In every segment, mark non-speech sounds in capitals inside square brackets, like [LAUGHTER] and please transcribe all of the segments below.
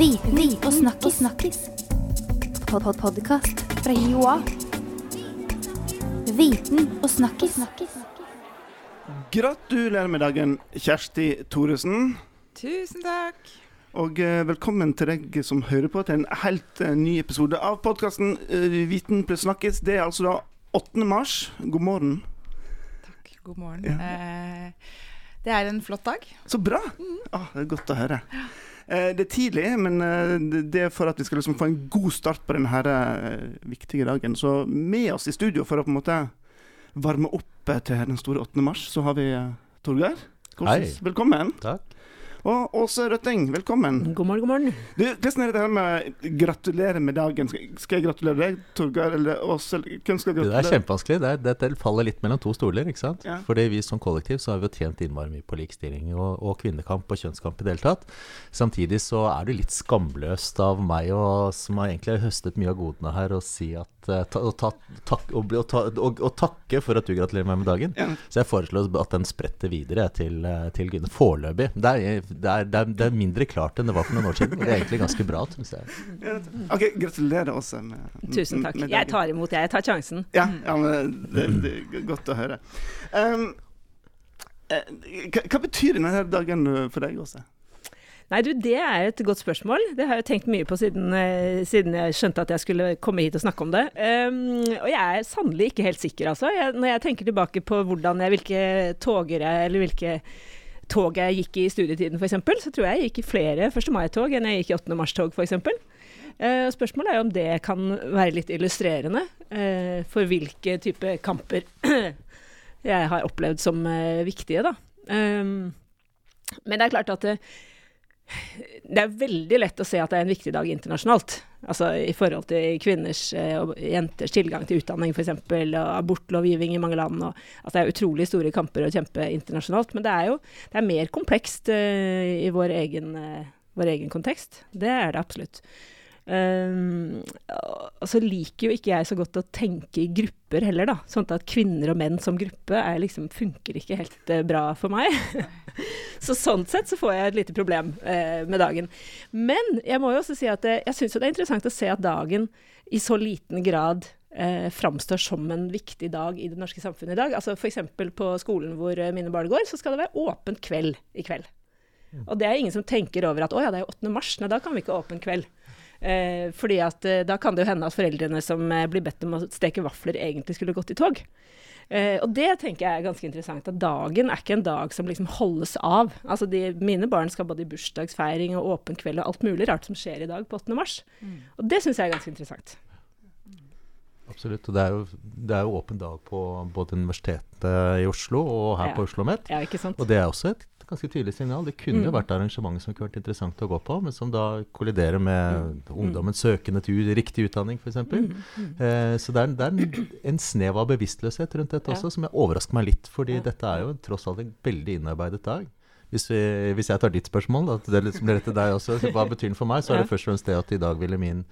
Viten og snakkis. snakkis. Pod -pod Podkast fra Joa. Viten og snakkis. Gratulerer med dagen, Kjersti Thoresen. Tusen takk. Og eh, velkommen til deg som hører på til en helt eh, ny episode av podkasten Viten pluss snakkis. Det er altså da 8. mars. God morgen. Takk. God morgen. Ja. Eh, det er en flott dag. Så bra! Ah, det er godt å høre. Eh, det er tidlig, men eh, det- er for at vi skal liksom få en god start på denne eh, viktige dagen. Så med oss i studio for å på en måte varme opp eh, til den store 8. mars, så har vi eh, Torgeir. Hei. Velkommen. Takk. Og Åse Røtting, velkommen. God morgen, god morgen. Du, hvordan er det her med gratulerer med dagen? Skal, jeg gratulere deg, Torgeir, eller Åse? Hvem skal Det er gratulere? kjempevanskelig. Det, er, det faller litt mellom to stoler. ikke sant? Ja. Fordi vi som kollektiv så har vi jo tjent innmari mye på likestilling og, og kvinnekamp og kjønnskamp i det hele tatt. Samtidig så er det litt skamløst av meg, og, som har egentlig høstet mye av godene her, å si at eh, ta, å, ta, takk, å, bli- å, ta, å takke for at du gratulerer meg med dagen. Ja. Så jeg foreslår at den spretter videre til, eh, til Gunne. Foreløpig. Det er, det, er, det, er, det er mindre klart enn det var for noen år siden. Og det er egentlig ganske bra, syns jeg. OK, gratulerer, også med- Tusen takk. med Jeg tar imot, jeg. Jeg tar sjansen. Ja, ja men det, det er godt å høre. Um, eh, hva, hva betyr denne dagen eh, for deg, Åse? Nei, du, det er et godt spørsmål. Det har jeg tenkt mye på siden, eh, siden jeg skjønte at jeg skulle komme hit og snakke om det. Um, og jeg er sannelig ikke helt sikker, altså. Jeg, når jeg tenker tilbake på hvordan jeg, hvilke toger jeg, eller hvilke tog jeg gikk i studietiden f.eks., så tror jeg jeg gikk i flere 1. mai-tog enn jeg gikk i 8. mars-tog f.eks. Uh, spørsmålet er jo om det kan være litt illustrerende uh, for hvilke type kamper [CLEARS THROAT] jeg har opplevd som uh, viktige, da. Um, men det er klart at det, er veldig lett å se at det er en viktig dag internasjonalt. Altså i forhold til kvinners eh, og jenters tilgang til utdanning f.eks., og abortlovgivning i mange land. Og, altså det er utrolig store kamper å kjempe internasjonalt. Men det er jo det er mer komplekst uh, i vår egen, uh, vår egen kontekst. Det er det absolutt. Um, så liker jo ikke jeg så godt å tenke i grupper heller, da. Sånn at kvinner og menn som gruppe er liksom, funker ikke helt eh, bra for meg. [LAUGHS] så sånn sett så får jeg et lite problem eh, med dagen. Men jeg må jo også si at eh, jeg syns det er interessant å se at dagen i så liten grad eh, framstår som en viktig dag i det norske samfunnet i dag. Altså F.eks. på skolen hvor eh, mine barn går, så skal det være åpent kveld i kveld. Og det er ingen som tenker over at å ja, det er jo 8. mars, nei da kan vi ikke ha åpen kveld. Eh, fordi at eh, da kan det jo hende at foreldrene som eh, blir bedt om å steke vafler, egentlig skulle gått i tog. Eh, og det tenker jeg er ganske interessant, at dagen er ikke en dag som liksom holdes av. Altså de, mine barn skal både i bursdagsfeiring og åpen kveld og alt mulig rart som skjer i dag på 8. mars. Og det syns jeg er ganske interessant. Absolutt. Og det er jo, det er jo åpen dag på både Universitetet i Oslo og her Ja. på Oslo OsloMet. Ja? Og det er også et ganske tydelig signal. Det kunne jo Mm. vært arrangement som kunne vært interessant å gå på, men som da kolliderer med ungdommens søkende til riktig utdanning, f.eks. Mm, Eh, så det er, det er en, snev av bevisstløshet rundt dette Ja. også, som jeg overrasker meg litt. fordi Ja. dette er jo tross alt en veldig innarbeidet dag. Hvis, vi, hvis jeg tar ditt spørsmål, at det liksom blir til deg også, hva betyr den for meg, så er det først og fremst det at i dag ville min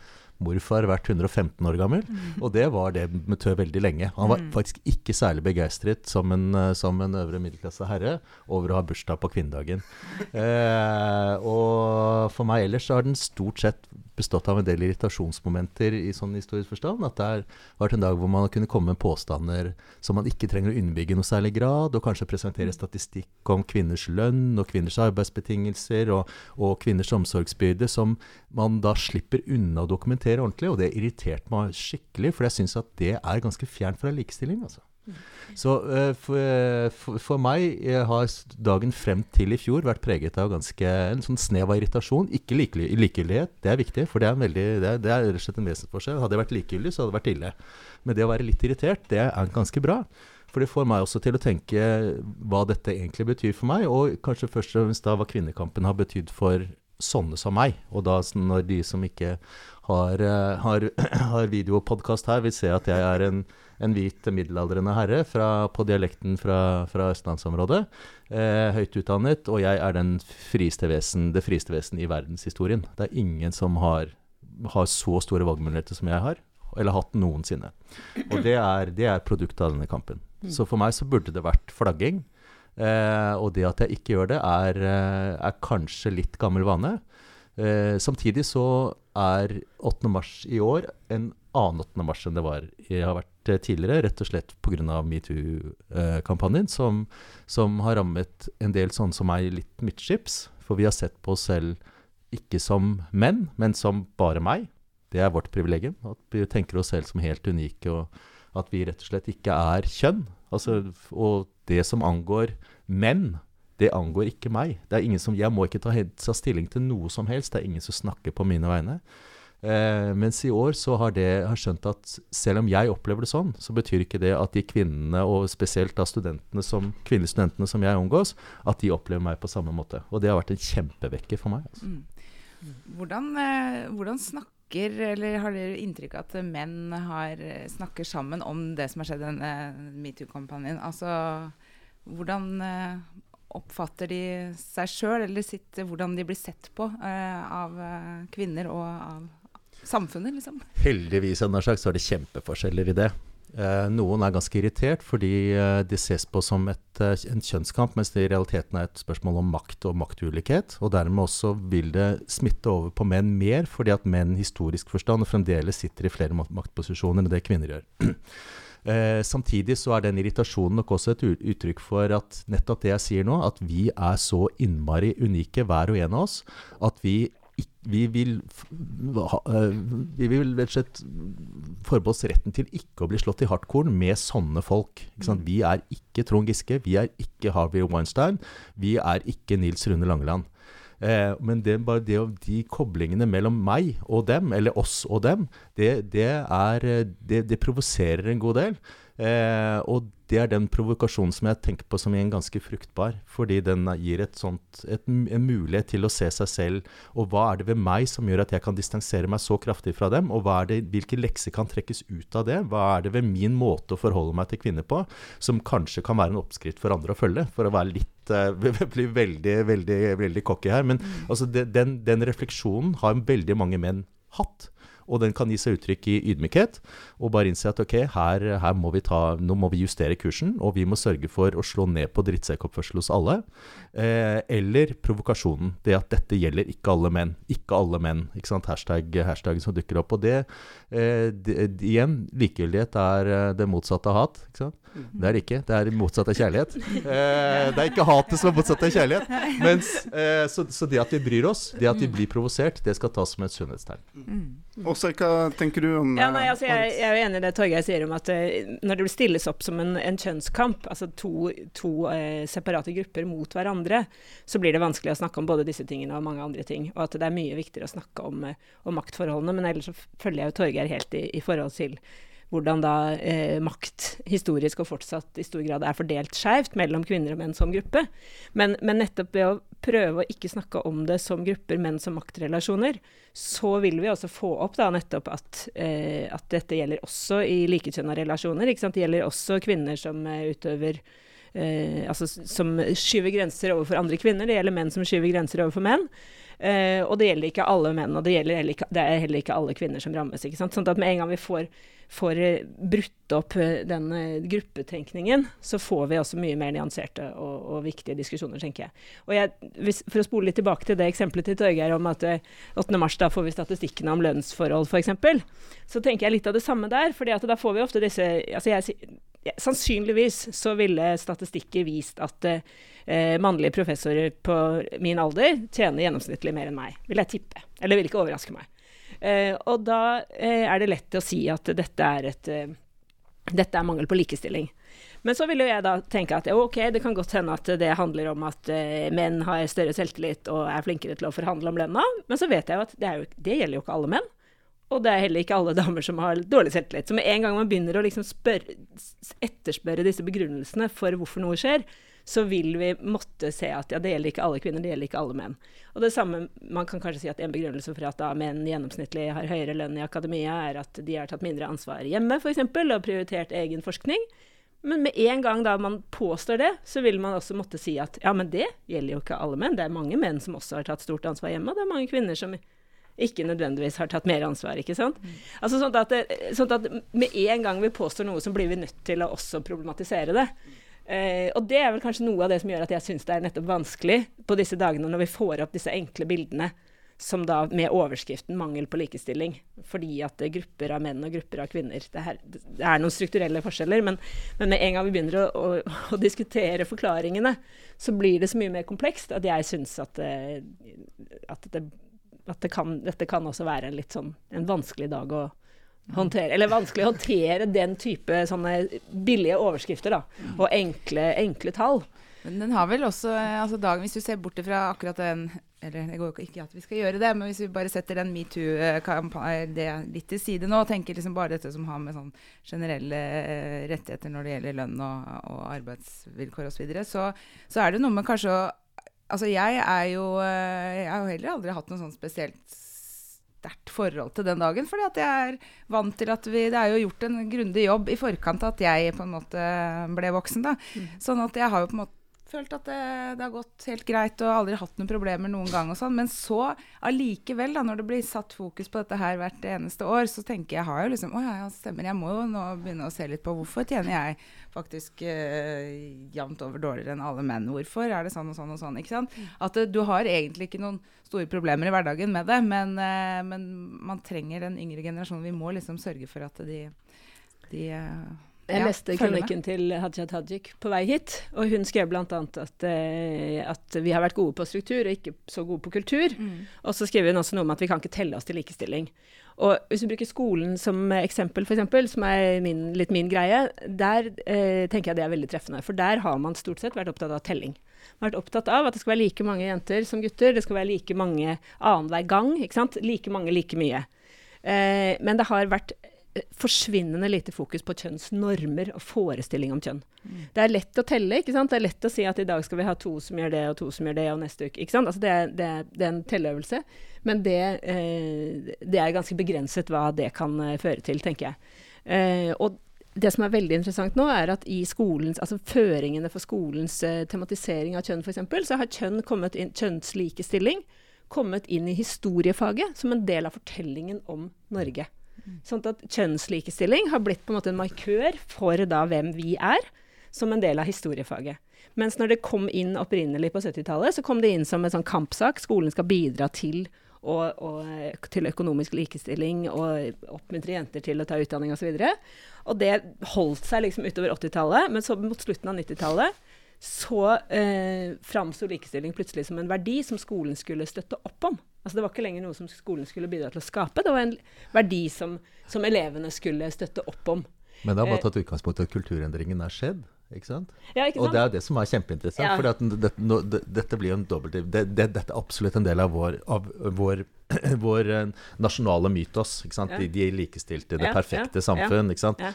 morfar vært 115 år gammel. Og det var det med Tø veldig lenge. Han var faktisk ikke særlig begeistret som en, eh, som en øvre middelklasse herre over å ha bursdag på kvinnedagen. [LAUGHS] Eh, og for meg ellers så har den stort sett bestått av en del irritasjonsmomenter i sånn historisk forstand. At det har vært en dag hvor man kunne komme med påstander som man ikke trenger å underbygge noe særlig grad, og kanskje presentere statistikk om kvinners lønn og kvinners arbeidsbetingelser og, og kvinners omsorgsbyrde som man da slipper unna å dokumentere ordentlig. Og det irriterte meg skikkelig, for jeg syns at det er ganske fjernt fra likestilling. altså. Så uh, for, eh, for, for meg har dagen frem til i fjor vært preget av ganske en sånn snev av irritasjon. Ikke likegyldighet, det er viktig, for det er, en veldig, det er, det er rett og slett en vesensforskjell. Hadde jeg vært likegyldig, så hadde det vært ille. Men det å være litt irritert, det er ganske bra. For det får meg også til å tenke hva dette egentlig betyr for meg, og kanskje først og fremst da hva kvinnekampen har betydd for sånne som meg. Og da når de som ikke har, har, [CLEARS THROAT] har, video og podkast her, vil se at jeg er en, en hvit middelaldrende herre fra, på dialekten fra, fra østlandsområdet. Eh, høyt utdannet, og jeg er den frieste vesen, det frieste vesen i verdenshistorien. Det er ingen som har, har så store valgmuligheter som jeg har, eller hatt noensinne. Og det er, det er produktet av denne kampen. Så for meg så burde det vært flagging. Eh, og det at jeg ikke gjør det, er, eh, er kanskje litt gammel vane. Eh, samtidig så er 8. mars i år en annen 8. mars enn det var jeg har vært eh, tidligere, rett og slett pga. metoo-kampanjen, som, som har rammet en del sånne som meg litt midtskips. For vi har sett på oss selv ikke som menn, men som bare meg. Det er vårt privilegium. At vi tenker oss selv som helt unike, og at vi rett og slett ikke er kjønn. Altså, og det som angår menn, det angår ikke meg. Det er ingen som, jeg må ikke ta, ta stilling til noe som helst. Det er ingen som snakker på mine vegne. Eh, mens i år så har det har skjønt at selv om jeg opplever det sånn, så betyr ikke det at de kvinnene, og spesielt da studentene som, kvinnelige studentene som jeg omgås, at de opplever meg på samme måte. Og det har vært en kjempevekker for meg. Altså. Mm. Hvordan, eh, hvordan, snakker, eller har dere inntrykk av at menn har, eh, snakker sammen om det som har skjedd i denne metoo-kampanjen? Altså, hvordan eh, oppfatter de seg sjøl, eller sitt, hvordan de blir sett på uh, av kvinner og av samfunnet, liksom. Heldigvis sagt, så er det kjempeforskjeller i det. Eh, noen er ganske irritert fordi eh, det ses på som et, eh, en kjønnskamp, mens det i realiteten er et spørsmål om makt og maktulikhet. Og dermed også vil det smitte over på menn mer, fordi at menn historisk forstand fremdeles sitter i flere maktposisjoner enn det kvinner gjør. [CLEARS THROAT] Eh, samtidig så er den irritasjonen nok også et uttrykk for at nettopp det jeg sier nå, at vi er så innmari unike hver og en av oss, at vi vi vil, eh, vi vil rett og slett forbeholde oss retten til ikke å bli slått i hardkorn med sånne folk. Mm. Vi er ikke Trond Giske, vi er ikke Harvey Weinstein, vi er ikke Nils Rune Langeland. Eh, men det, bare det, de koblingene mellom meg og dem, eller oss og dem, det, det, er, eh, det, det provoserer en god del. Eh, og det er den provokasjonen som jeg tenker på som en ganske fruktbar. Fordi den gir et sånt, et, en mulighet til å se seg selv. Og hva er det ved meg som gjør at jeg kan distansere meg så kraftig fra dem? Og hva er det, hvilke lekser kan trekkes ut av det? Hva er det ved min måte å forholde meg til kvinner på som kanskje kan være en oppskrift for andre å følge? For å være litt uh, [LAUGHS] bli veldig, veldig, veldig cocky her. Men mm. altså, den, den refleksjonen har veldig mange menn hatt. Og den kan gi seg uttrykk i ydmykhet, og bare innse at ok, her, her må vi ta, nå må vi justere kursen, og vi må sørge for å slå ned på drittsekkoppførsel hos alle. Eh, eller provokasjonen. Det at dette gjelder ikke alle menn. Ikke alle menn. ikke sant, Hashtag, hashtaggen som dukker opp. Og det, eh, det igjen, likegyldighet er eh, det motsatte av hat. ikke sant? Det er det ikke. Det er motsatt av kjærlighet. Eh, det er ikke hatet som er motsatt av kjærlighet. [LAUGHS] Mens, eh, så, så, det at vi bryr oss, det at vi blir provosert, det skal tas som et sunnhetstegn. Også, hva tenker du om ja, nei, altså, jeg, jeg, er jo enig i det Torgeir sier om at uh, når det stilles opp som en, en kjønnskamp, altså to, to uh, separate grupper mot hverandre, så blir det vanskelig å snakke om både disse tingene og mange andre ting. Og at det er mye viktigere å snakke om, uh, om maktforholdene. Men ellers så følger jeg jo Torgeir helt i, i forhold til hvordan da eh, makt historisk og fortsatt i stor grad er fordelt skjevt mellom kvinner og menn som gruppe. Men, men, nettopp ved å prøve å ikke snakke om det som grupper, men som maktrelasjoner, så vil vi også få opp da nettopp at, eh, at dette gjelder også i likekjønna relasjoner. Det gjelder også kvinner som eh, utøver Eh, altså, som skyver grenser overfor andre kvinner. Det gjelder menn som skyver grenser overfor menn. Eh, og det gjelder ikke alle menn, og det, heller ikke, det er heller ikke alle kvinner som rammes. ikke sant? Sånn at med en gang vi får får eh, brutt opp eh, den gruppetenkningen, så får vi også mye mer nyanserte og, og viktige diskusjoner, tenker jeg. Og jeg, hvis, For å spole litt tilbake til det eksempelet til Torgeir om at 8. mars da får vi statistikkene om lønnsforhold, f.eks., så tenker jeg litt av det samme der. fordi at da får vi ofte disse altså jeg, Sannsynligvis så ville statistikker vist at eh, mannlige professorer på min alder tjener gjennomsnittlig mer enn meg, vil jeg tippe. Eller vil ikke overraske meg. Eh, og da eh, er det lett å si at dette er, et, eh, dette er mangel på likestilling. Men så ville jeg da tenke at ok, det kan godt hende at det handler om at uh, menn har større selvtillit og er flinkere til å forhandle om lønna, men så vet jeg jo at det, jo, det, gjelder jo ikke alle menn. Og det er heller ikke alle damer som har dårlig selvtillit. Så med en gang man begynner å liksom spørre, etterspørre disse begrunnelsene for hvorfor noe skjer, så vil vi måtte se at ja, det gjelder ikke alle kvinner, det gjelder ikke alle menn. Og det samme, Man kan kanskje si at en begrunnelse for at da menn gjennomsnittlig har høyere lønn i akademia, er at de har tatt mindre ansvar hjemme, f.eks., og prioritert egen forskning. Men med en gang da man påstår det, så vil man også måtte si at ja, men det gjelder jo ikke alle menn. Det er mange menn som også har tatt stort ansvar hjemme, og det er mange kvinner som ikke nødvendigvis har tatt mer ansvar. ikke sant? Altså sånn at, det, sånn at Med en gang vi påstår noe, så blir vi nødt til å også problematisere det. Uh, og det er vel kanskje noe av det som gjør at jeg syns det er nettopp vanskelig på disse dagene når vi får opp disse enkle bildene som da med overskriften 'mangel på likestilling'. Fordi at det er grupper av menn og grupper av kvinner. Det, her, det er noen strukturelle forskjeller, men, men, med en gang vi begynner å, å, å, diskutere forklaringene, så blir det så mye mer komplekst at jeg syns at, at, det, at det kan, dette kan også være en litt sånn en vanskelig dag å håndtere. Eller vanskelig å håndtere den type sånne billige overskrifter, da. Og enkle, enkle tall. Men den har vel også altså dagen, Hvis du ser bort fra akkurat den Eller det går ikke at vi skal gjøre det, men hvis vi bare setter den metoo-kampanjen litt til side nå, og tenker liksom bare dette som har med sånn generelle eh, rettigheter når det gjelder lønn og, og arbeidsvilkår osv., så, så så er det noe med kanskje å Altså jeg er jo eh, Jeg har jo heller aldri hatt noe sånn spesielt sterkt forhold til den dagen. fordi at jeg er vant til at vi Det er jo gjort en grundig jobb i forkant at jeg på en måte ble voksen. da. Mm. Sånn at jeg har jo på en måte følt at det, det, har gått helt greit og aldri hatt noen problemer noen gang. og sånn, Men så allikevel, da, når det blir satt fokus på dette her hvert eneste år, så tenker jeg har jo liksom Å ja, ja, stemmer. Jeg må jo nå begynne å se litt på hvorfor tjener jeg faktisk eh, jevnt over dårligere enn alle menn. Hvorfor er det sånn og sånn og sånn? ikke sant? Mm. At eh, du har egentlig ikke noen store problemer i hverdagen med det, men, eh, men man trenger den yngre generasjonen. Vi må liksom sørge for at de, de eh, jeg ja, leste kronikken til Hadia Tajik på vei hit, og hun skrev bl.a. At, uh, at vi har vært gode på struktur og ikke så gode på kultur. Mm. Og så skriver hun også noe om at vi kan ikke telle oss til likestilling. Og hvis vi bruker skolen som eksempel, f.eks., som er min, litt min greie, der uh, tenker jeg det er veldig treffende. For der har man stort sett vært opptatt av telling. Man har vært opptatt av at det skal være like mange jenter som gutter. Det skal være like mange annenhver gang. Like mange, like mye. Uh, men det har vært forsvinnende lite fokus på kjønnsnormer og forestilling om kjønn. Mm. Det er lett å telle. ikke sant? Det er lett å si at i dag skal vi ha to som gjør det, og to som gjør det, og neste uke. ikke sant? Altså det, er, det, det er en telleøvelse. Men det, eh, det, er ganske begrenset hva det kan eh, føre til, tenker jeg. Eh, og det som er veldig interessant nå, er at i skolens, altså føringene for skolens eh, tematisering av kjønn, f.eks., så har kjønn kommet inn, kjønnslikestilling kommet inn i historiefaget som en del av fortellingen om Norge. Sånn at kjønnslikestilling har blitt på en måte en markør for da hvem vi er, som en del av historiefaget. Mens når det kom inn opprinnelig på 70-tallet, så kom det inn som en sånn kampsak. Skolen skal bidra til, og, og, til økonomisk likestilling og oppmuntre jenter til å ta utdanning osv. Og, så og det holdt seg liksom utover 80-tallet, men så mot slutten av 90-tallet så eh, framsto likestilling plutselig som en verdi som skolen skulle støtte opp om. Altså Det var ikke lenger noe som skolen skulle bidra til å skape, det var en verdi som, som elevene skulle støtte opp om. Men det har bare eh, tatt utgangspunkt i at kulturendringen er skjedd? Ikke sant? Ja, ikke sant? Og det er det som er kjempeinteressant. Ja. For det, det, dette blir jo en dobbelt... Det, dette er absolutt en del av vår, av vår [CLEARS THROAT] vår eh, nasjonale mytos. Ja. De, de likestilte, det perfekte samfunn.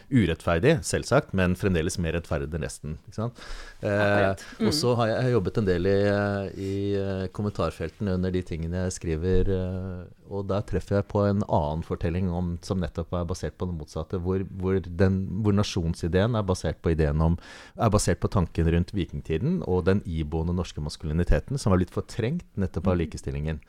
Urettferdig, selvsagt, men fremdeles mer rettferdig enn resten. Eh, mm. Og så har jeg, jeg jobbet en del i, i eh, kommentarfeltene under de tingene jeg skriver. Eh, og der treffer jeg på en annen fortelling om, som nettopp er basert på det motsatte. Hvor, hvor, den, hvor nasjonsideen er basert på ideen om, er basert på tanken rundt vikingtiden og den iboende norske maskuliniteten, som var litt fortrengt nettopp av mm. likestillingen.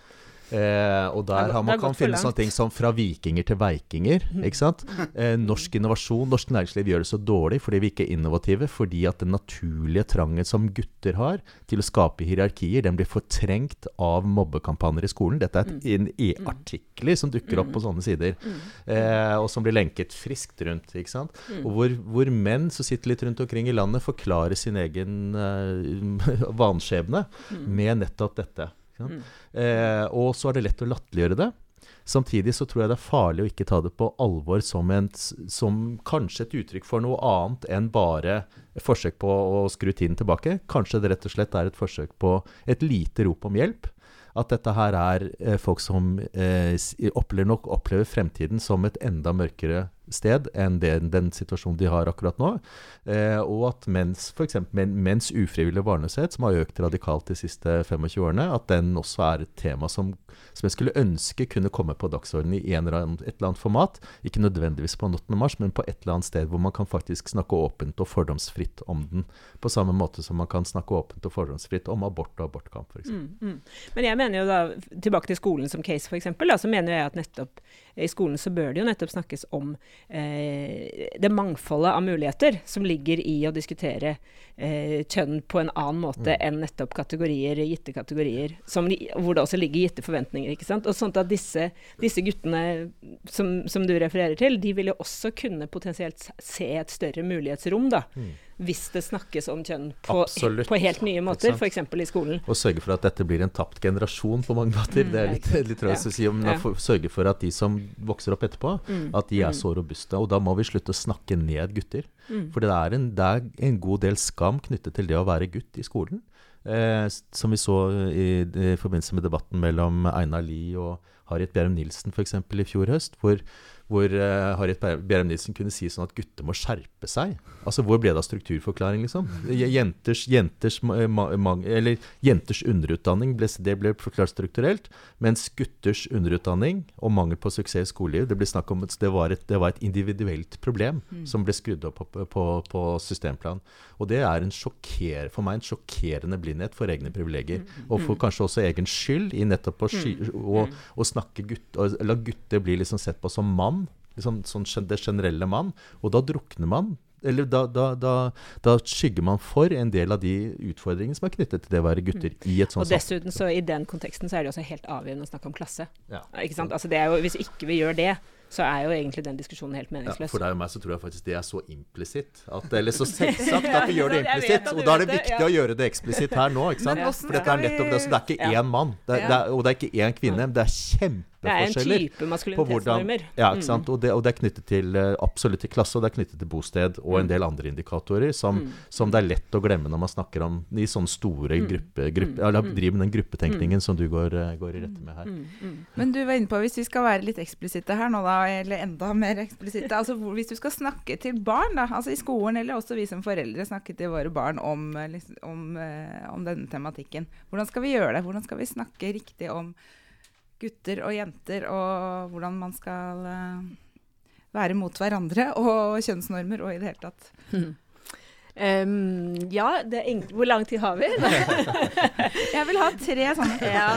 Eh, og der har man kan finne sånne ting som fra vikinger til veikinger. Mhm. ikke sant? Eh, norsk innovasjon, norsk næringsliv gjør det så dårlig fordi vi ikke er innovative. Fordi at den naturlige trangen som gutter har til å skape hierarkier, den blir fortrengt av mobbekampanjer i skolen. Dette er et, en e-artikler som dukker opp på sånne sider. Eh, og som blir lenket friskt rundt. ikke sant? Og hvor, hvor, menn som sitter litt rundt omkring i landet, forklarer sin egen uh, [LAUGHS] vanskjebne med nettopp dette. Mm. Eh, og så er det lett å latterliggjøre det. Samtidig så tror jeg det er farlig å ikke ta det på alvor som, en, som kanskje et uttrykk for noe annet enn bare forsøk på å skru tiden tilbake. Kanskje det rett og slett er et forsøk på et lite rop om hjelp. At dette her er eh, folk som eh, opplever, nok opplever fremtiden som et enda mørkere sted enn den, den situasjonen de har akkurat nå. Eh, og at mens f.eks. Men, mens ufrivillig barnløshet, som har økt radikalt de siste 25 årene, at den også er et tema som, som jeg skulle ønske kunne komme på dagsordenen i eller annen, et eller annet format. Ikke nødvendigvis på 8. mars, men på et eller annet sted hvor man kan faktisk snakke åpent og fordomsfritt om den. På samme måte som man kan snakke åpent og fordomsfritt om abort og abortkamp, f.eks. Mm, mm. Men jeg mener jo da, tilbake til skolen som case, f.eks., så mener jeg at nettopp i skolen så bør det jo nettopp snakkes om eh, det mangfoldet av muligheter som ligger i å diskutere eh, kjønn på en annen måte enn nettopp kategorier, gitte kategorier, som, hvor det også ligger gitte forventninger. ikke sant? Og sånn at disse, disse guttene som, som du refererer til, de vil jo også kunne potensielt se et større mulighetsrom, da. Hvis det snakkes om kjønn på, Absolutt. på helt nye måter, f.eks. i skolen. Og sørge for at dette blir en tapt generasjon på mange måter. det er litt, litt ja. å si om Mm. Ja. sørge for at de som vokser opp etterpå, Mm. at de er så robuste. Og da må vi slutte å snakke ned gutter. Mm. For det er, en, det er en god del skam knyttet til det å være gutt i skolen. Eh, som vi så i, i forbindelse med debatten mellom Einar Lie og Harriet Bjerrum Nilsen f.eks. i fjor høst, hvor, hvor uh, Harriet Bjerrum Nilsen kunne si sånn at gutter må skjerpe seg. Altså, Hvor ble det av strukturforklaring, liksom? Jenters, jenters, ma, eller, jenters underutdanning ble, det ble forklart strukturelt, mens gutters underutdanning og mangel på suksess i skoleliv det ble snakk om at det var et, det var et individuelt problem som ble skrudd opp på, på, på systemplan. Og det er en sjokker, for meg en sjokkerende blindhet for egne privilegier. Og for kanskje også egen skyld i nettopp å, sky, å, å snakke gutt, og la gutter bli liksom sett på som mann. Liksom, sånn det generelle mann. Og da drukner man. Eller da, da, da, da skygger man for en del av de utfordringene som er knyttet til det å være gutter i et sånt Og dessuten, så i den konteksten, så er det også helt avgjørende å snakke om klasse. Ja. Ikke sant? Altså, det jo, hvis ikke vi gjør det, så er jo egentlig den diskusjonen helt Ja, meningsløs. for deg og meg så tror jeg faktisk det er så implisitt. Eller så selvsagt at vi [LAUGHS] gjør det implisitt. Og da er det viktig ja. å gjøre det eksplisitt her nå. ikke sant? For dette er nettopp det. Så det er ikke Ja. én mann, det er, det er, og det er ikke én kvinne. Men det er Det er en type på maskulinitetsnormer. ja, ikke sant? Og, det, og det er knyttet til eh, absolutt til klasse, og det er knyttet til bosted og Mm. en del andre indikatorer som, som det er lett å glemme når man snakker om i sånne store Mm. gruppe, gruppe, eller driver med den gruppetenkningen som du går, eh, går i rette med her. Mm. Men du var inne på, hvis vi skal være litt eksplisitte her nå, da, eller enda mer eksplisitte altså Hvis du skal snakke til barn, da, altså i skolen, eller også vi som foreldre snakke til våre barn om, eh, liksom, om, om denne tematikken, hvordan skal vi gjøre det? Hvordan skal vi snakke riktig om gutter og jenter, og hvordan man skal eh, være mot hverandre, [LAUGHS] og kjønnsnormer, og i det hele tatt? Um, ja, hvor lang tid har vi? [LAUGHS] Jeg vil ha tre sånne. Ja.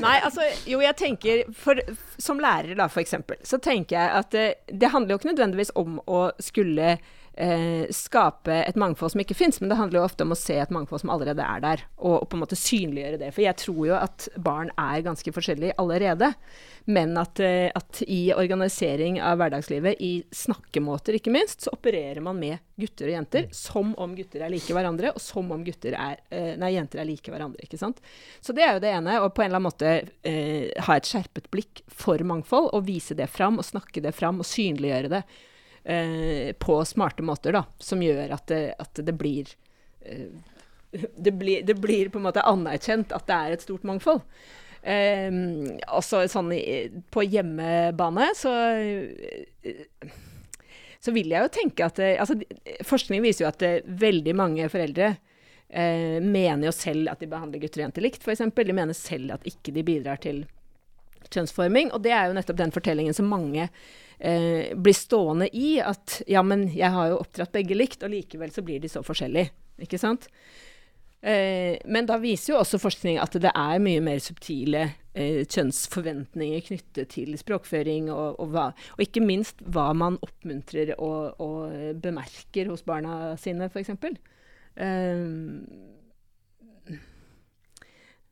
Nei, altså, jo, jeg tenker for, Som lærer, da, for eksempel, så tenker jeg at det, det handler jo ikke nødvendigvis om å skulle eh, skape et mangfold som ikke fins, men det handler jo ofte om å se et mangfold som allerede er der, og, og på en måte synliggjøre det. For jeg tror jo at barn er ganske forskjellige allerede. Men at, eh, at i organisering av hverdagslivet, i snakkemåter ikke minst, så opererer man med gutter og jenter som om gutter er like hverandre, og som om er, eh, nei, jenter er like hverandre. ikke sant? Så det er jo det ene, og på en eller annen måte eh, ha et skjerpet blikk for mangfold, og vise det fram, og snakke det fram, og synliggjøre det eh, på smarte måter, da, som gjør at det, at det blir eh, [LAUGHS] det blir, det blir på en måte anerkjent at det er et stort mangfold. Eh, også sånn på hjemmebane så eh, så vil jeg jo tenke at altså, Forskning viser jo at det, veldig mange foreldre eh, mener jo selv at de behandler gutter og jenter likt, f.eks. De mener selv at ikke de bidrar til kjønnsforming. Og det er jo nettopp den fortellingen som mange eh, blir stående i. At ja, men jeg har jo oppdratt begge likt, og likevel så blir de så forskjellige. Ikke sant? Eh, men da viser jo også forskning at det er mye mer subtile eh, kjønnsforventninger knyttet til språkføring, og, og, hva, og ikke minst hva man oppmuntrer og, og bemerker hos barna sine, f.eks. Eh,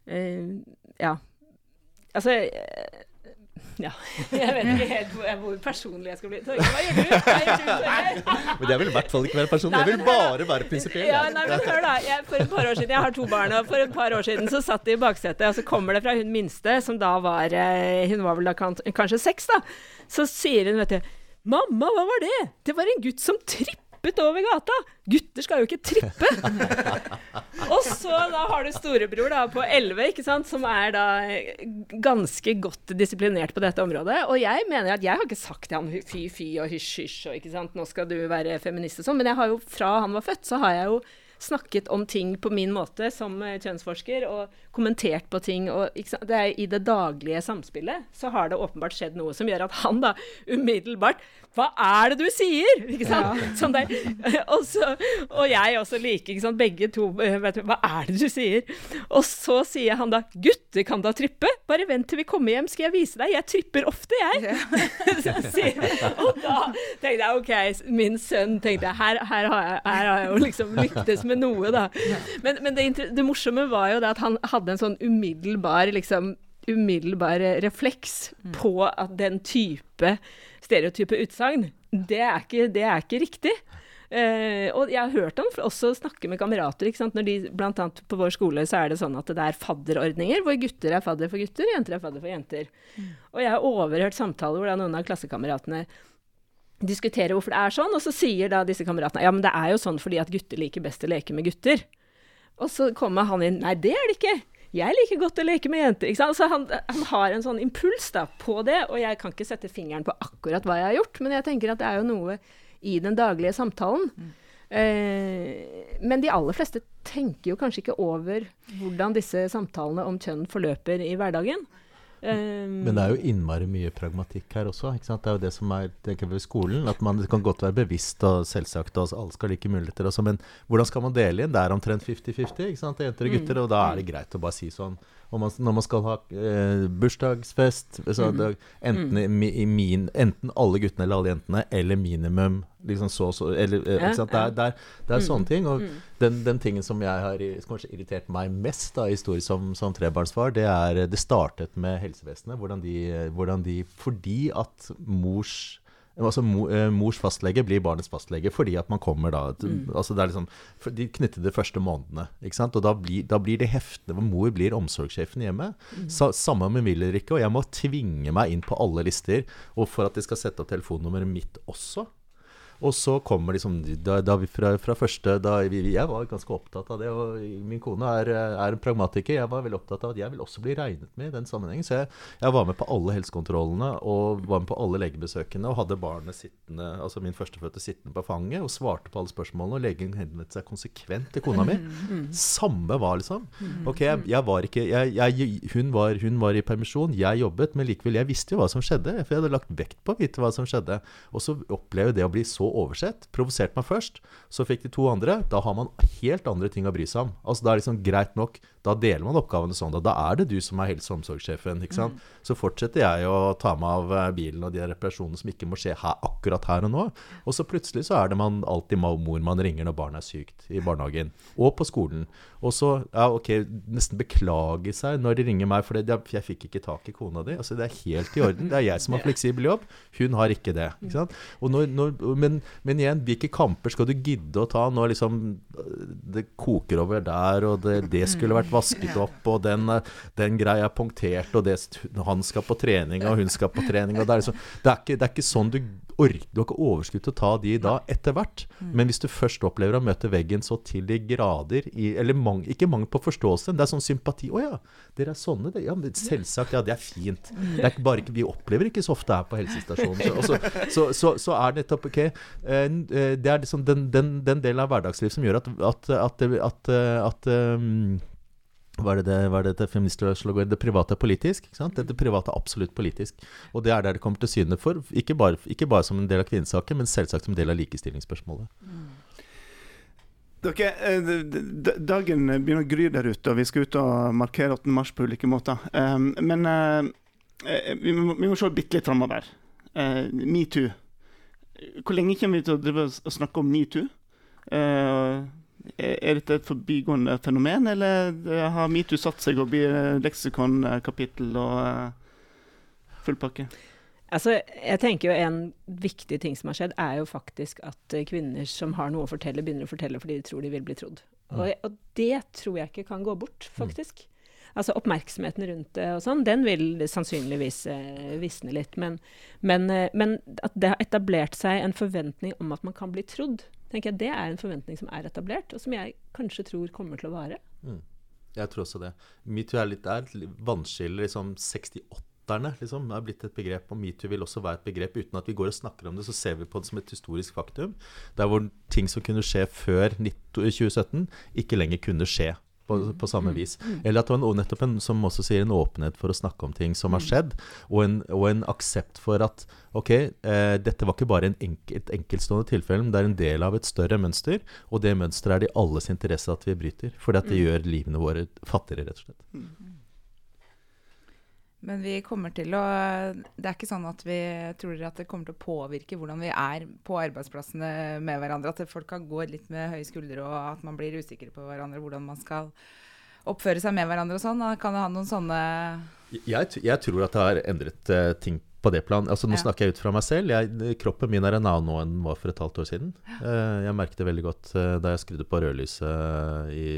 eh, ja. Altså [LAUGHS] ja. Jeg vet ikke helt hvor, hvor personlig jeg skal bli. Torgeir, hva gjør du? Men jeg vil i hvert fall ikke være personlig. Jeg vil bare være prinsipiell. Ja, nei, men hør da. Jeg, for et par år siden, jeg har to barn, og for et par år siden så satt de i baksetet, og så kommer det fra hun minste, som da var eh, Hun var vel da kanskje seks, da. Så sier hun, vet du Mamma, hva var det? Det var en gutt som trippet over gata. Gutter skal jo ikke trippe. [LAUGHS] og så da har du storebror da på 11, ikke sant, som er da ganske godt disiplinert på dette området. Og jeg mener at jeg har ikke sagt til ham fy fy og hysj hysj og ikke sant, nå skal du være feminist og sånn, men jeg har jo fra han var født, så har jeg jo snakket om ting på min måte som eh, kjønnsforsker, og kommentert på ting. Og, det er, I det daglige samspillet så har det åpenbart skjedd noe som gjør at han da umiddelbart Hva er det du sier?! Ikke sant? Ja. [LAUGHS] Sånn [LAUGHS] og, så, og, jeg også like. ikke sant? Begge to eh, [LAUGHS] vet du, Hva er det du sier? Og så sier han da Gutter kan da trippe? Bare vent til vi kommer hjem, skal jeg vise deg. Jeg tripper ofte, jeg. Ja. og da tenkte jeg OK, min sønn tenkte her, her, har, jeg, her har jeg jo liksom lyktes med noe, da. Men, men det, det, morsomme var jo det at han hadde en sånn umiddelbar liksom umiddelbar refleks mm. på at den type stereotype utsagn, det, det, er ikke riktig. Uh, og jeg har hørt om også snakke med kamerater. ikke sant? Når de, blant annet På vår skole så er det sånn at det er fadderordninger, hvor gutter er fadder for gutter, jenter er fadder for jenter. Mm. Og jeg har overhørt samtaler hvor da noen av klassekameratene diskuterer hvorfor det er sånn, og så sier da disse kameratene ja, men det er jo sånn fordi at gutter liker best å leke med gutter. Og så kommer han inn nei, det er det ikke. Jeg liker godt å leke med jenter. ikke sant? Så han, han, har en sånn impuls da, på det, og jeg kan ikke sette fingeren på akkurat hva jeg har gjort, men jeg tenker at det er jo noe i den daglige samtalen. Mm. Eh, men de aller fleste tenker jo kanskje ikke over hvordan disse samtalene om kjønn forløper i hverdagen. Um, Men det er jo innmari mye pragmatikk her også. Det er jo det som er ved skolen. At man kan godt være bevisst og selvsagt, og alle skal like muligheter også. Men hvordan skal man dele inn? Det er omtrent 50-50, jenter og gutter. Mm. Og da er det greit å bare si sånn man, når man skal ha eh, bursdagsfest så mm. det, enten, mm. i, i min, enten, alle guttene eller alle jentene, eller minimum liksom så, så eller, eh, ja, det, er, det, er, det er mm. sånne ting. Og mm. den, den, tingen som jeg har kanskje irritert meg mest da, i historie som, som trebarnsfar, det er det startet med helsevesenet. Hvordan de, hvordan de Fordi at mors altså eh, Mors fastlege blir barnets fastlege fordi at man kommer da mm. altså det er liksom, De knytter de første månedene. ikke sant? Og da blir, da blir det heftende mor blir omsorgssjefen hjemme. Mm. Sa, samme med vil ikke, og jeg må tvinge meg inn på alle lister. Og for at de skal sette opp telefonnummeret mitt også. Og så kommer liksom da, da fra, fra, første da vi, Jeg var ganske opptatt av det. Og min kone er, er, en pragmatiker. Jeg var veldig opptatt av at jeg vil også bli regnet med i den sammenhengen. Så jeg, jeg, var med på alle helsekontrollene og var med på alle legebesøkene og hadde barnet sittende, altså min førstefødte sittende på fanget og svarte på alle spørsmålene. Og legen henvendte seg konsekvent til kona mi. Samme var liksom. Ok, jeg, jeg var ikke hun var, hun, var, i permisjon, jeg jobbet, men likevel, jeg visste jo hva som skjedde. For jeg hadde lagt vekt på å vite hva som skjedde. Og så opplever det å bli så oversett. Provoserte meg først, så fikk de to andre. Da har man helt andre ting å bry seg om. Altså Da er det liksom greit nok. Da deler man oppgavene sånn. Da, da er det du som er helse- og omsorgssjefen. ikke sant? Mm. Så fortsetter jeg å ta meg av eh, bilen og de reparasjonene som ikke må skje her, akkurat her og nå. Og så plutselig så er det man alltid mor man ringer når barnet er sykt i barnehagen. Og på skolen. Og så ja, ok, nesten beklage seg når de ringer meg, for jeg fikk ikke tak i kona di. Altså Det er helt i orden. Det er jeg som har [LAUGHS] fleksibel jobb. Hun har ikke det. ikke sant? Når, når, men men igjen, hvilke kamper skal du gidde å ta når liksom det koker over der, og det, det skulle vært vasket opp, og den, den greia er punktert, og det, han skal på trening, og hun skal på trening og det, er liksom, det, er ikke, det er ikke sånn du orker Du har ikke overskudd til å ta de da etter hvert. Mm. Men hvis du først opplever å møte veggen så til de grader i, Eller mang, ikke mangel på forståelse, det er sånn sympati. 'Å ja, dere er sånne.' Det, ja, selvsagt. Ja, det er fint. Det er bare, vi opplever ikke så ofte her på helsestasjonen. Så, så, så, så, så er det nettopp ok, Eh, eh, det er liksom den, den, den, delen av hverdagslivet som gjør at, at, at, at, at um, hva er det, hva er det feminister i? Det private er politisk. ikke sant? Det, private er absolutt politisk. Og det er der det kommer til syne for. Ikke bare, ikke bare som en del av kvinnesaken, men selvsagt som en del av likestillingsspørsmålet. Mm. Dere, dagen begynner å gry der ute, og vi skal ut og markere 8. mars på ulike måter. Um, men vi, må, vi, må, se bitte litt framover. Metoo hvor lenge kommer vi til å snakke om metoo? Er dette et forbigående fenomen, eller eh, har metoo satt seg og blir leksikonkapittel og uh, full pakke? Altså, jeg tenker jo En viktig ting som har skjedd, er jo faktisk at kvinner som har noe å fortelle, begynner å fortelle fordi de tror de vil bli trodd. Mm. Og, og, det tror jeg ikke kan gå bort, faktisk. Mm altså oppmerksomheten rundt det og sånn, den vil sannsynligvis eh, visne litt. Men, men, eh, men, at det har etablert seg en forventning om at man kan bli trodd, tenker jeg det er en forventning som er etablert, og som jeg kanskje tror kommer til å vare. Mm. Jeg tror også det. Metoo er litt der. Vannskiller liksom 68 metoo-datterne liksom, er blitt et begrep, og metoo vil også være et begrep. Uten at vi går og snakker om det, så ser vi på det som et historisk faktum. Der hvor ting som kunne skje før 2017, ikke lenger kunne skje. På, på, samme vis. Eller at det var en, nettopp en, som også sier, en åpenhet for å snakke om ting som har skjedd, og en, og en aksept for at ok, eh, dette var ikke bare enk, et enkeltstående tilfelle, men det er en del av et større mønster, og det mønsteret er det i alles interesse at vi bryter. Fordi at det gjør livene våre fattigere, rett og slett. Men vi kommer til å Det er ikke sånn at vi tror at det kommer til å påvirke hvordan vi er på arbeidsplassene med hverandre. At folk kan gå litt med høye skuldre, og at man blir usikker på hverandre. Hvordan man skal oppføre seg med hverandre og sånn. Kan det ha noen sånne jeg, jeg, tror at det har endret uh, ting på det plan. Altså, nå ja. snakker jeg ut fra meg selv. Jeg, kroppen min er en annen nå enn den var for et halvt år siden. Uh, jeg merket det veldig godt uh, da jeg skrudde på rødlyset i,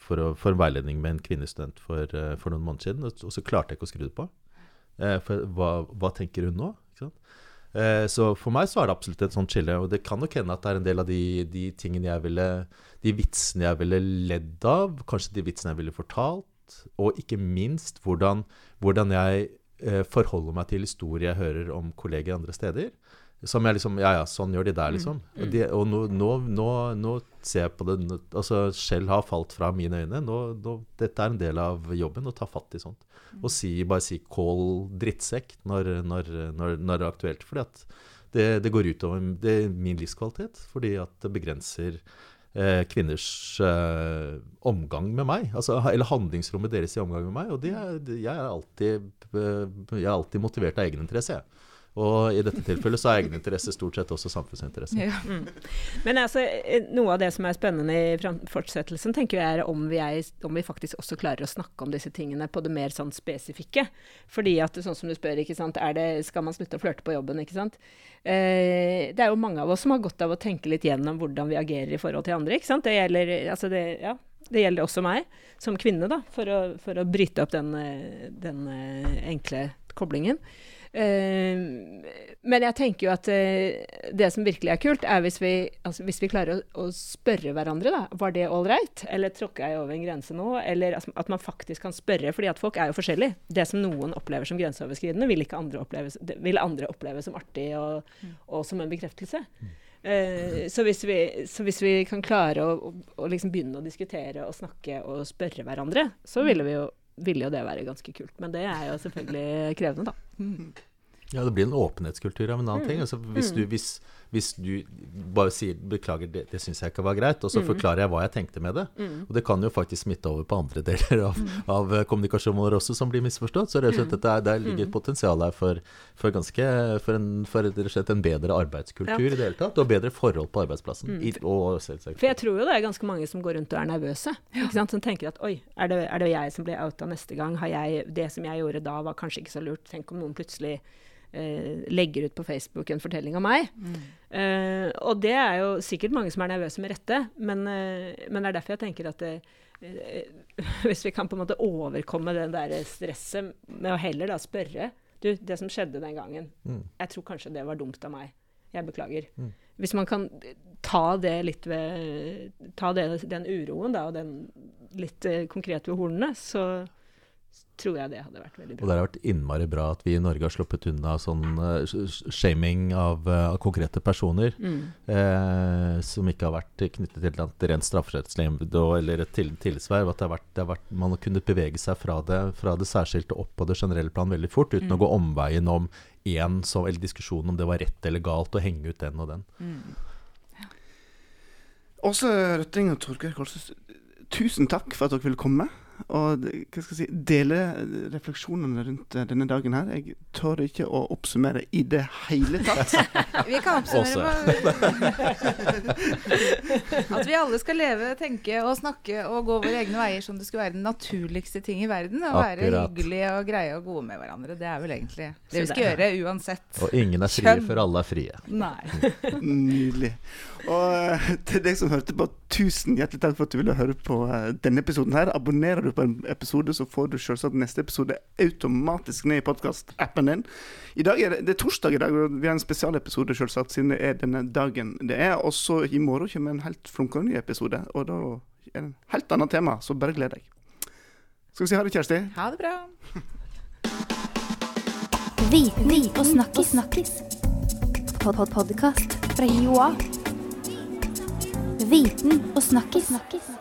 for, å, for, en veiledning med en kvinnestudent for, for, noen måneder siden, og, så klarte jeg ikke å skru det på. for hva, hva, tenker hun nå? så for meg så er det absolutt et sånt skille. Og det kan nok hende at det er en del av de, de tingene jeg ville De vitsene jeg ville ledd av, kanskje de vitsene jeg ville fortalt, og ikke minst hvordan, hvordan jeg eh, forholder meg til historier jeg hører om kolleger andre steder. Som jeg liksom Ja, ja, sånn gjør de der, liksom. Mm. Og, de, og nå, nå, nå, nå, ser jeg på det Altså, skjell har falt fra mine øyne. dette er en del av jobben, å ta fatt i sånt. Mm. Og si, bare si 'kål drittsekk' når, når, når, når, det er aktuelt. Fordi at det, det går utover min livskvalitet. Fordi at det begrenser eh, kvinners eh, omgang med meg. Altså, eller handlingsrommet deres i omgang med meg. Og det, jeg, er alltid, eh, jeg er alltid motivert av egeninteresse. Jeg. Og i dette tilfellet så er egeninteresse stort sett også samfunnsinteresse. Ja. Mm. Men altså, eh, noe av det som er spennende i fortsettelsen, tenker jeg er om vi, er, om vi, faktisk også klarer å snakke om disse tingene på det mer sånn spesifikke. Fordi at, sånn som du spør, ikke sant, det, skal man slutte å flørte på jobben, ikke sant. Eh, det er jo mange av oss som har godt av å tenke litt gjennom hvordan vi agerer i forhold til andre, ikke sant. Det gjelder, altså det, ja, det gjelder også meg som kvinne, da, for å, for å bryte opp den, eh, den enkle koblingen. Uh, men jeg tenker jo at uh, det som virkelig er kult, er hvis vi, altså, hvis vi klarer å, å, spørre hverandre, da. Var det ålreit? Eller tråkka jeg over en grense nå? Eller altså, at man faktisk kan spørre, fordi at folk er jo forskjellige. Det som noen opplever som grenseoverskridende, vil ikke andre oppleve, vil andre oppleve som artig og, mm. og som en bekreftelse. Uh, så, hvis vi, så, hvis vi, kan klare å, å, å liksom begynne å diskutere og snakke og spørre hverandre, så ville vi jo ville jo det være ganske kult. Men det er jo selvfølgelig krevende, da. Ja, det blir en åpenhetskultur av en annen mm. ting. Altså, hvis, du, mm. hvis, hvis, du, bare sier 'beklager, det, det syns jeg ikke var greit', og så mm. forklarer jeg hva jeg tenkte med det. Mm. Og det kan jo faktisk smitte over på andre [LAUGHS] deler av, mm. av kommunikasjonen kommunikasjoner også, som blir misforstått. Så rett og slett, dette, der ligger et potensial her for, for, ganske, for, en, for rett og slett en bedre arbeidskultur ja. i det hele tatt, og bedre forhold på arbeidsplassen. I, og For jeg tror jo det er ganske mange som går rundt og er nervøse. Ikke sant? Som tenker at 'oi, er det, er det jeg som blir outa neste gang'? Har jeg, det som jeg gjorde da, var kanskje ikke så lurt. Tenk om noen plutselig eh, legger ut på Facebook en fortelling om meg. Mm. Eh, og det er jo sikkert mange som er nervøse med rette, men, eh, men det er derfor jeg tenker at det, eh, [LAUGHS] hvis vi kan på en måte overkomme det der stresset med å heller da spørre Du, det som skjedde den gangen, mm. jeg tror kanskje det var dumt av meg. Jeg beklager. Mm. Hvis man kan ta det litt ved Ta det, den uroen da, og den litt eh, konkret ved hornene, så tror jeg det hadde vært veldig bra. Og det har vært innmari bra at vi i Norge har sluppet unna sånn uh, shaming av, uh, konkrete personer. Mm. Uh, som ikke har vært knyttet til et rent strafferettslig eller et til, tilsverv. At det har vært, det har vært, man har kunnet bevege seg fra det, fra det særskilte opp på det generelle plan veldig fort, uten mm. å gå omveien om én eller diskusjonen om det var rett eller galt, å henge ut den og den. Mm. Åse Røtting og Torgeir Kolsøs, tusen takk for at dere ville komme og hva skal jeg si, dele refleksjonene rundt eh, denne dagen her. Jeg tør ikke å oppsummere i det hele tatt. [LAUGHS] vi kan oppsummere [LAUGHS] at vi alle skal leve, tenke og snakke og gå våre egne veier som det skulle være den naturligste ting i verden. Å være hyggelige og greie og gode med hverandre. Det er vel egentlig det vi skal gjøre uansett. Og ingen er frie før alle er frie. Nei. Nydelig. Og uh, til deg som hørte på, tusen hjertelig takk for at du ville høre på denne episoden her. Abonnerer du på en episode, så får du selvsagt neste episode automatisk ned i podkastappen din. I dag er det, det er torsdag i dag, og vi har en spesialepisode selvsagt, siden det er denne dagen det er. Og så i morgen kommer en helt flunkende ny episode, og da er det en helt annet tema, så bare gled deg. Skal vi si ha det, Kjersti? Ha det bra. Viten og snakkis. snakkis. Pod -pod fra Joa. Viten og snakkis. snakkis.